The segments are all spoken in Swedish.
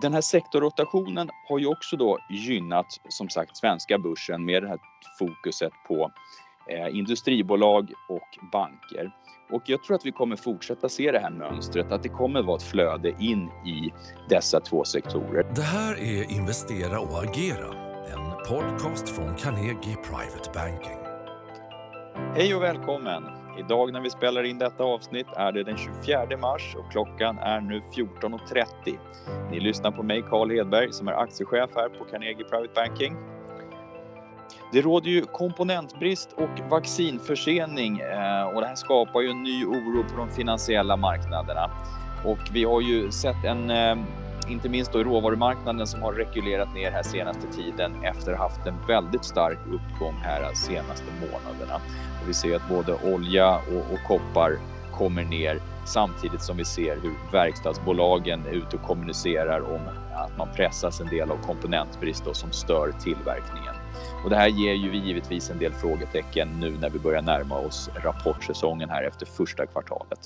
Den här sektorrotationen har ju också då gynnat som sagt svenska börsen med det här fokuset på eh, industribolag och banker. Och jag tror att vi kommer fortsätta se det här mönstret, att det kommer vara ett flöde in i dessa två sektorer. Det här är Investera och agera, en podcast från Carnegie Private Banking. Hej och välkommen! Idag när vi spelar in detta avsnitt är det den 24 mars och klockan är nu 14.30. Ni lyssnar på mig, Carl Hedberg, som är aktiechef här på Carnegie Private Banking. Det råder ju komponentbrist och vaccinförsening eh, och det här skapar ju en ny oro på de finansiella marknaderna. Och vi har ju sett en, eh, inte minst då i råvarumarknaden som har rekylerat ner här senaste tiden efter att ha haft en väldigt stark uppgång här senaste månaderna. Och vi ser att både olja och, och koppar kommer ner samtidigt som vi ser hur verkstadsbolagen är ute och kommunicerar om att man pressas en del av komponentbrist då, som stör tillverkningen. Och det här ger ju vi givetvis en del frågetecken nu när vi börjar närma oss rapportsäsongen här efter första kvartalet.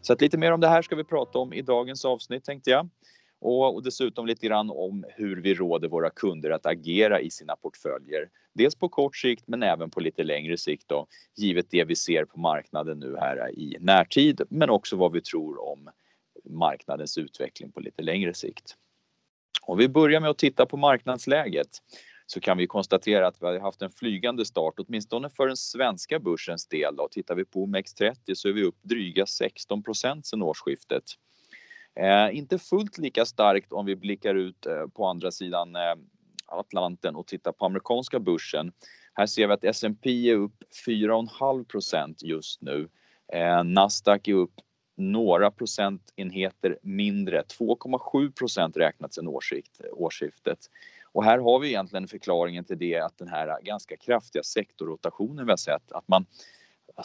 Så att lite mer om det här ska vi prata om i dagens avsnitt tänkte jag. Och, och dessutom lite grann om hur vi råder våra kunder att agera i sina portföljer. Dels på kort sikt men även på lite längre sikt då, givet det vi ser på marknaden nu här i närtid men också vad vi tror om marknadens utveckling på lite längre sikt. Om vi börjar med att titta på marknadsläget så kan vi konstatera att vi har haft en flygande start, åtminstone för den svenska börsens del. Då. Tittar vi på OMX30 så är vi upp dryga 16 procent sedan årsskiftet. Eh, inte fullt lika starkt om vi blickar ut eh, på andra sidan eh, Atlanten och tittar på amerikanska börsen. Här ser vi att S&P är upp 4,5 just nu. Eh, Nasdaq är upp några procentenheter mindre, 2,7 räknat sedan årsskiftet. Och här har vi egentligen förklaringen till det att den här ganska kraftiga sektorrotationen vi har sett, att man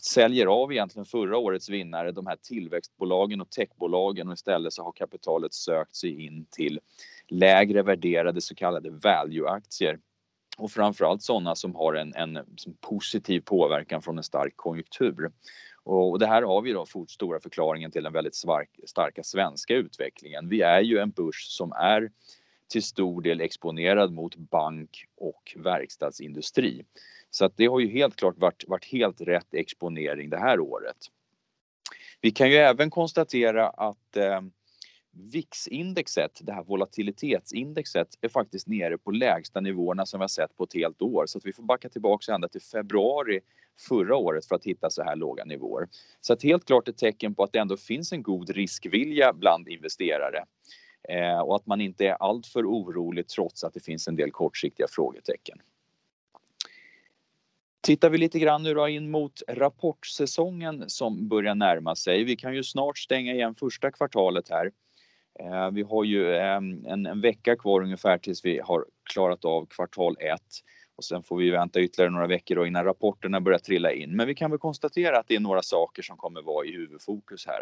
säljer av egentligen förra årets vinnare, de här tillväxtbolagen och techbolagen och istället så har kapitalet sökt sig in till lägre värderade så kallade value-aktier och framförallt sådana som har en, en positiv påverkan från en stark konjunktur. Och det här har vi då fort stora förklaringen till den väldigt stark, starka svenska utvecklingen. Vi är ju en börs som är till stor del exponerad mot bank och verkstadsindustri. Så att det har ju helt klart varit, varit helt rätt exponering det här året. Vi kan ju även konstatera att eh, VIX-indexet, det här volatilitetsindexet, är faktiskt nere på lägsta nivåerna som vi har sett på ett helt år. Så att vi får backa tillbaka ända till februari förra året för att hitta så här låga nivåer. Så att helt klart ett tecken på att det ändå finns en god riskvilja bland investerare eh, och att man inte är alltför orolig trots att det finns en del kortsiktiga frågetecken. Tittar vi lite grann nu då in mot rapportsäsongen som börjar närma sig. Vi kan ju snart stänga igen första kvartalet här. Eh, vi har ju ehm, en, en vecka kvar ungefär tills vi har klarat av kvartal 1 och sen får vi vänta ytterligare några veckor då innan rapporterna börjar trilla in. Men vi kan väl konstatera att det är några saker som kommer vara i huvudfokus här.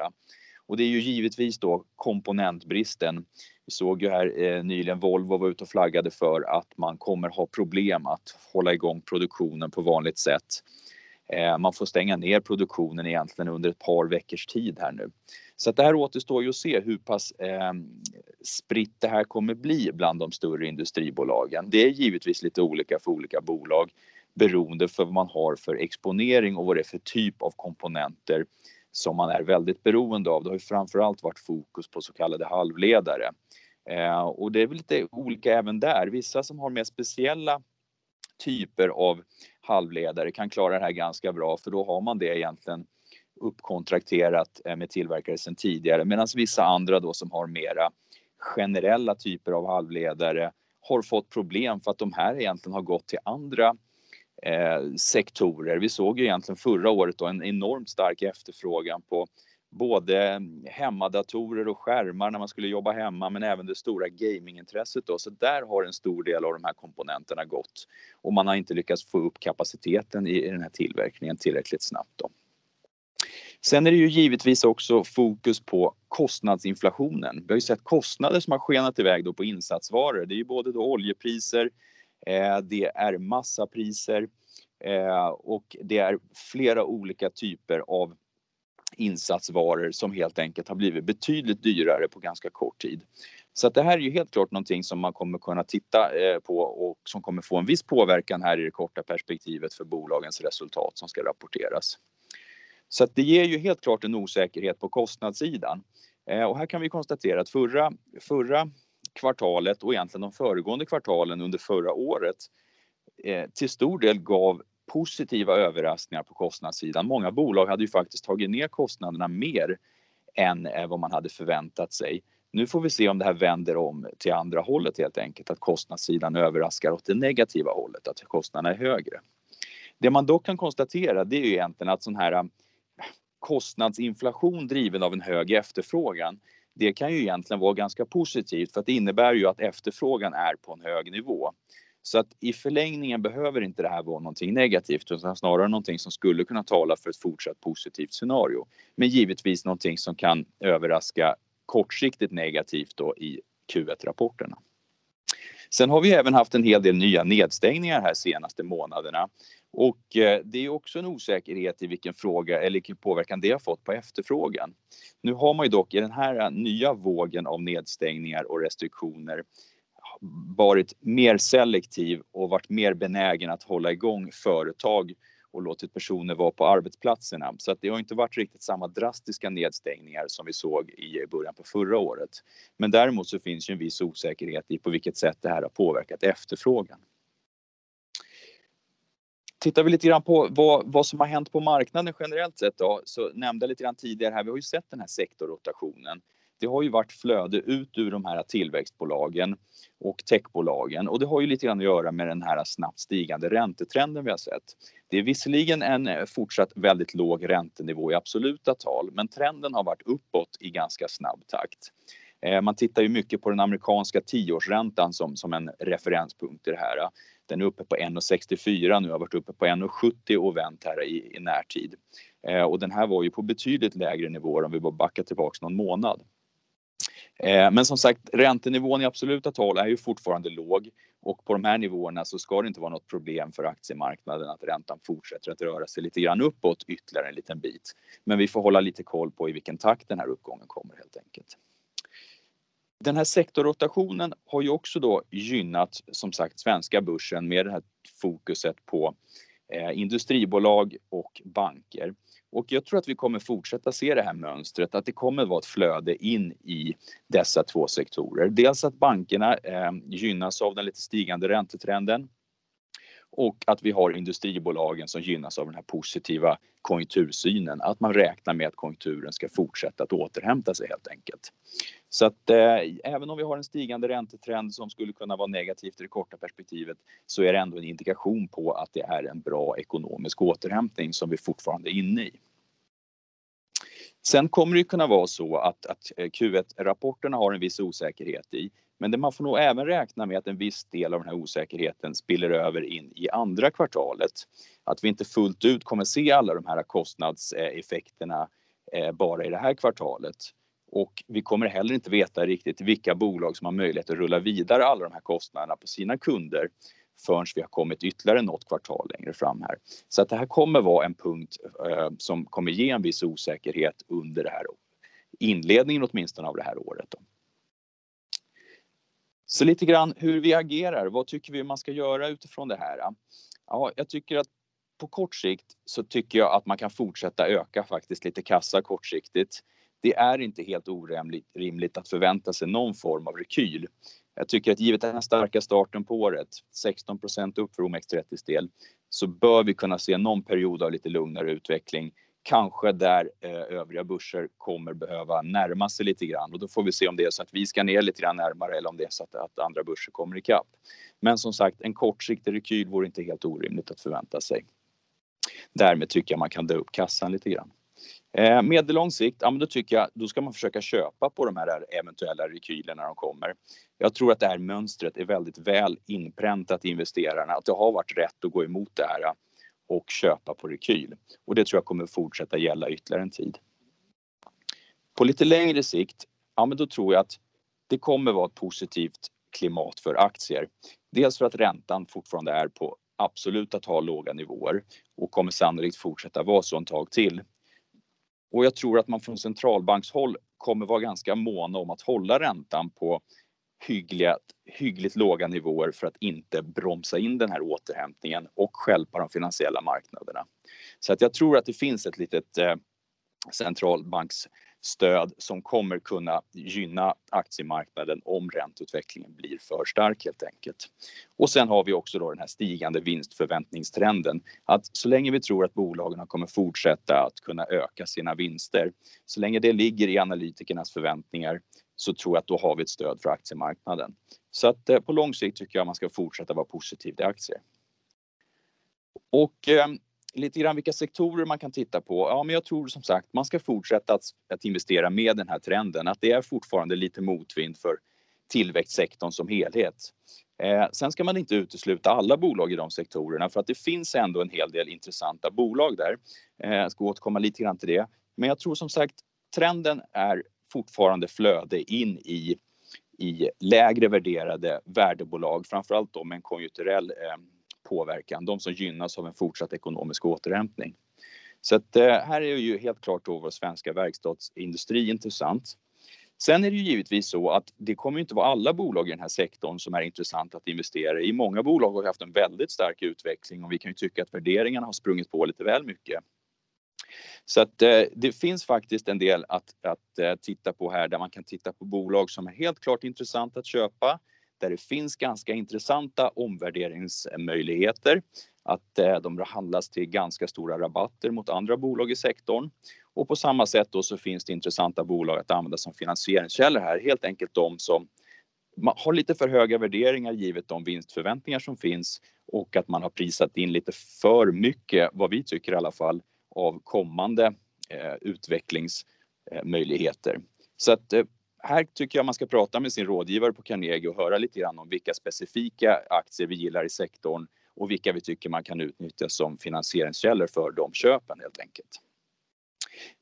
Och det är ju givetvis då komponentbristen. Vi såg ju här eh, nyligen Volvo var ute och flaggade för att man kommer ha problem att hålla igång produktionen på vanligt sätt. Eh, man får stänga ner produktionen egentligen under ett par veckors tid här nu. Så att det här återstår ju att se hur pass eh, spritt det här kommer bli bland de större industribolagen. Det är givetvis lite olika för olika bolag beroende för vad man har för exponering och vad det är för typ av komponenter som man är väldigt beroende av. Det har ju framförallt varit fokus på så kallade halvledare. Eh, och det är väl lite olika även där. Vissa som har mer speciella typer av halvledare kan klara det här ganska bra för då har man det egentligen uppkontrakterat eh, med tillverkare sedan tidigare medan vissa andra då som har mera generella typer av halvledare har fått problem för att de här egentligen har gått till andra eh, sektorer. Vi såg ju egentligen förra året då en enormt stark efterfrågan på både hemmadatorer och skärmar när man skulle jobba hemma men även det stora gamingintresset då. Så där har en stor del av de här komponenterna gått och man har inte lyckats få upp kapaciteten i, i den här tillverkningen tillräckligt snabbt då. Sen är det ju givetvis också fokus på kostnadsinflationen. Vi har ju sett kostnader som har skenat iväg då på insatsvaror. Det är ju både då oljepriser, Eh, det är massapriser eh, och det är flera olika typer av insatsvaror som helt enkelt har blivit betydligt dyrare på ganska kort tid. Så att det här är ju helt klart någonting som man kommer kunna titta eh, på och som kommer få en viss påverkan här i det korta perspektivet för bolagens resultat som ska rapporteras. Så att det ger ju helt klart en osäkerhet på kostnadssidan. Och här kan vi konstatera att förra, förra kvartalet och egentligen de föregående kvartalen under förra året eh, till stor del gav positiva överraskningar på kostnadssidan. Många bolag hade ju faktiskt tagit ner kostnaderna mer än eh, vad man hade förväntat sig. Nu får vi se om det här vänder om till andra hållet helt enkelt, att kostnadssidan överraskar åt det negativa hållet, att kostnaderna är högre. Det man dock kan konstatera det är ju egentligen att sån här eh, kostnadsinflation driven av en hög efterfrågan, det kan ju egentligen vara ganska positivt för att det innebär ju att efterfrågan är på en hög nivå. Så att i förlängningen behöver inte det här vara någonting negativt utan snarare någonting som skulle kunna tala för ett fortsatt positivt scenario. Men givetvis någonting som kan överraska kortsiktigt negativt då i Q1-rapporterna. Sen har vi även haft en hel del nya nedstängningar här senaste månaderna och eh, det är också en osäkerhet i vilken fråga eller vilken påverkan det har fått på efterfrågan. Nu har man ju dock i den här eh, nya vågen av nedstängningar och restriktioner varit mer selektiv och varit mer benägen att hålla igång företag och låtit personer vara på arbetsplatserna. Så att det har inte varit riktigt samma drastiska nedstängningar som vi såg i början på förra året. Men däremot så finns ju en viss osäkerhet i på vilket sätt det här har påverkat efterfrågan. Tittar vi lite grann på vad, vad som har hänt på marknaden generellt sett då, så nämnde jag lite grann tidigare här, vi har ju sett den här sektorrotationen det har ju varit flöde ut ur de här tillväxtbolagen och techbolagen och det har ju lite grann att göra med den här snabbt stigande räntetrenden vi har sett. Det är visserligen en eh, fortsatt väldigt låg räntenivå i absoluta tal, men trenden har varit uppåt i ganska snabb takt. Eh, man tittar ju mycket på den amerikanska tioårsräntan som, som en referenspunkt i det här. Den är uppe på 1,64 nu, har varit uppe på 1,70 och vänt här i, i närtid. Eh, och den här var ju på betydligt lägre nivåer om vi bara backar tillbaks någon månad. Eh, men som sagt, räntenivån i absoluta tal är ju fortfarande låg och på de här nivåerna så ska det inte vara något problem för aktiemarknaden att räntan fortsätter att röra sig lite grann uppåt ytterligare en liten bit. Men vi får hålla lite koll på i vilken takt den här uppgången kommer helt enkelt. Den här sektorrotationen har ju också då gynnat som sagt svenska börsen med det här fokuset på eh, industribolag och banker. Och jag tror att vi kommer fortsätta se det här mönstret, att det kommer vara ett flöde in i dessa två sektorer. Dels att bankerna eh, gynnas av den lite stigande räntetrenden och att vi har industribolagen som gynnas av den här positiva konjunktursynen, att man räknar med att konjunkturen ska fortsätta att återhämta sig helt enkelt. Så att eh, även om vi har en stigande räntetrend som skulle kunna vara negativt i det korta perspektivet så är det ändå en indikation på att det är en bra ekonomisk återhämtning som vi fortfarande är inne i. Sen kommer det kunna vara så att, att eh, Q1-rapporterna har en viss osäkerhet i. Men det man får nog även räkna med att en viss del av den här osäkerheten spiller över in i andra kvartalet. Att vi inte fullt ut kommer se alla de här kostnadseffekterna eh, bara i det här kvartalet. Och vi kommer heller inte veta riktigt vilka bolag som har möjlighet att rulla vidare alla de här kostnaderna på sina kunder förrän vi har kommit ytterligare något kvartal längre fram här. Så att det här kommer vara en punkt eh, som kommer ge en viss osäkerhet under det här inledningen åtminstone av det här året. Då. Så lite grann hur vi agerar. Vad tycker vi man ska göra utifrån det här? Ja, jag tycker att på kort sikt så tycker jag att man kan fortsätta öka faktiskt lite kassa kortsiktigt. Det är inte helt orimligt att förvänta sig någon form av rekyl. Jag tycker att givet den här starka starten på året, 16 upp för OMX30s del, så bör vi kunna se någon period av lite lugnare utveckling. Kanske där eh, övriga börser kommer behöva närma sig lite grann och då får vi se om det är så att vi ska ner lite grann närmare eller om det är så att, att andra börser kommer ikapp. Men som sagt, en kortsiktig rekyl vore inte helt orimligt att förvänta sig. Därmed tycker jag man kan dra upp kassan lite grann. Eh, medellång sikt, ja, men då tycker jag då ska man försöka köpa på de här eventuella rekylerna när de kommer. Jag tror att det här mönstret är väldigt väl inpräntat i investerarna, att det har varit rätt att gå emot det här och köpa på rekyl. Och det tror jag kommer fortsätta gälla ytterligare en tid. På lite längre sikt, ja men då tror jag att det kommer vara ett positivt klimat för aktier. Dels för att räntan fortfarande är på absoluta tal låga nivåer och kommer sannolikt fortsätta vara så en tag till. Och jag tror att man från centralbankshåll kommer vara ganska måna om att hålla räntan på hyggliga, hyggligt låga nivåer för att inte bromsa in den här återhämtningen och skälpa de finansiella marknaderna. Så att jag tror att det finns ett litet eh, centralbanksstöd som kommer kunna gynna aktiemarknaden om ränteutvecklingen blir för stark helt enkelt. Och sen har vi också då den här stigande vinstförväntningstrenden. Att så länge vi tror att bolagen kommer fortsätta att kunna öka sina vinster, så länge det ligger i analytikernas förväntningar så tror jag att då har vi ett stöd för aktiemarknaden. Så att eh, på lång sikt tycker jag man ska fortsätta vara positiv till aktier. Och eh, lite grann vilka sektorer man kan titta på. Ja, men jag tror som sagt man ska fortsätta att, att investera med den här trenden. Att det är fortfarande lite motvind för tillväxtsektorn som helhet. Eh, sen ska man inte utesluta alla bolag i de sektorerna för att det finns ändå en hel del intressanta bolag där. Eh, jag ska återkomma lite grann till det. Men jag tror som sagt trenden är fortfarande flöde in i, i lägre värderade värdebolag, framförallt de med en konjunkturell eh, påverkan, de som gynnas av en fortsatt ekonomisk återhämtning. Så att, eh, här är ju helt klart då vår svenska verkstadsindustri intressant. Sen är det ju givetvis så att det kommer inte vara alla bolag i den här sektorn som är intressant att investera i. Många bolag har haft en väldigt stark utveckling och vi kan ju tycka att värderingarna har sprungit på lite väl mycket. Så att eh, det finns faktiskt en del att, att eh, titta på här där man kan titta på bolag som är helt klart intressanta att köpa, där det finns ganska intressanta omvärderingsmöjligheter, att eh, de handlas till ganska stora rabatter mot andra bolag i sektorn. Och på samma sätt då så finns det intressanta bolag att använda som finansieringskällor här, helt enkelt de som har lite för höga värderingar givet de vinstförväntningar som finns och att man har prisat in lite för mycket, vad vi tycker i alla fall, av kommande eh, utvecklingsmöjligheter. Så att eh, här tycker jag man ska prata med sin rådgivare på Carnegie och höra lite grann om vilka specifika aktier vi gillar i sektorn och vilka vi tycker man kan utnyttja som finansieringskällor för de köpen helt enkelt.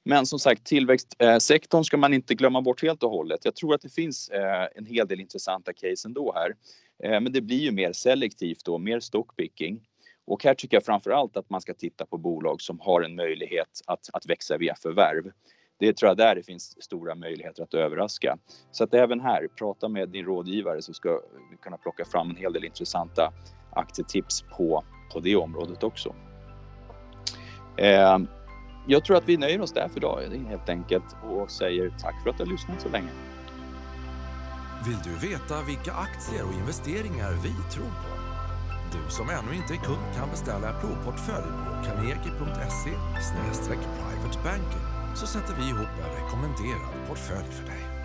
Men som sagt, tillväxtsektorn ska man inte glömma bort helt och hållet. Jag tror att det finns eh, en hel del intressanta case ändå här. Eh, men det blir ju mer selektivt då, mer stockpicking. Och här tycker jag framför allt att man ska titta på bolag som har en möjlighet att, att växa via förvärv. Det tror jag där det finns stora möjligheter att överraska. Så att även här, prata med din rådgivare så ska vi kunna plocka fram en hel del intressanta aktietips på, på det området också. Eh, jag tror att vi nöjer oss där för idag helt enkelt och säger tack för att du har lyssnat så länge. Vill du veta vilka aktier och investeringar vi tror på? Du som ännu inte är kund kan beställa en provportfölj på carnegie.se privatebanking så sätter vi ihop en rekommenderad portfölj för dig.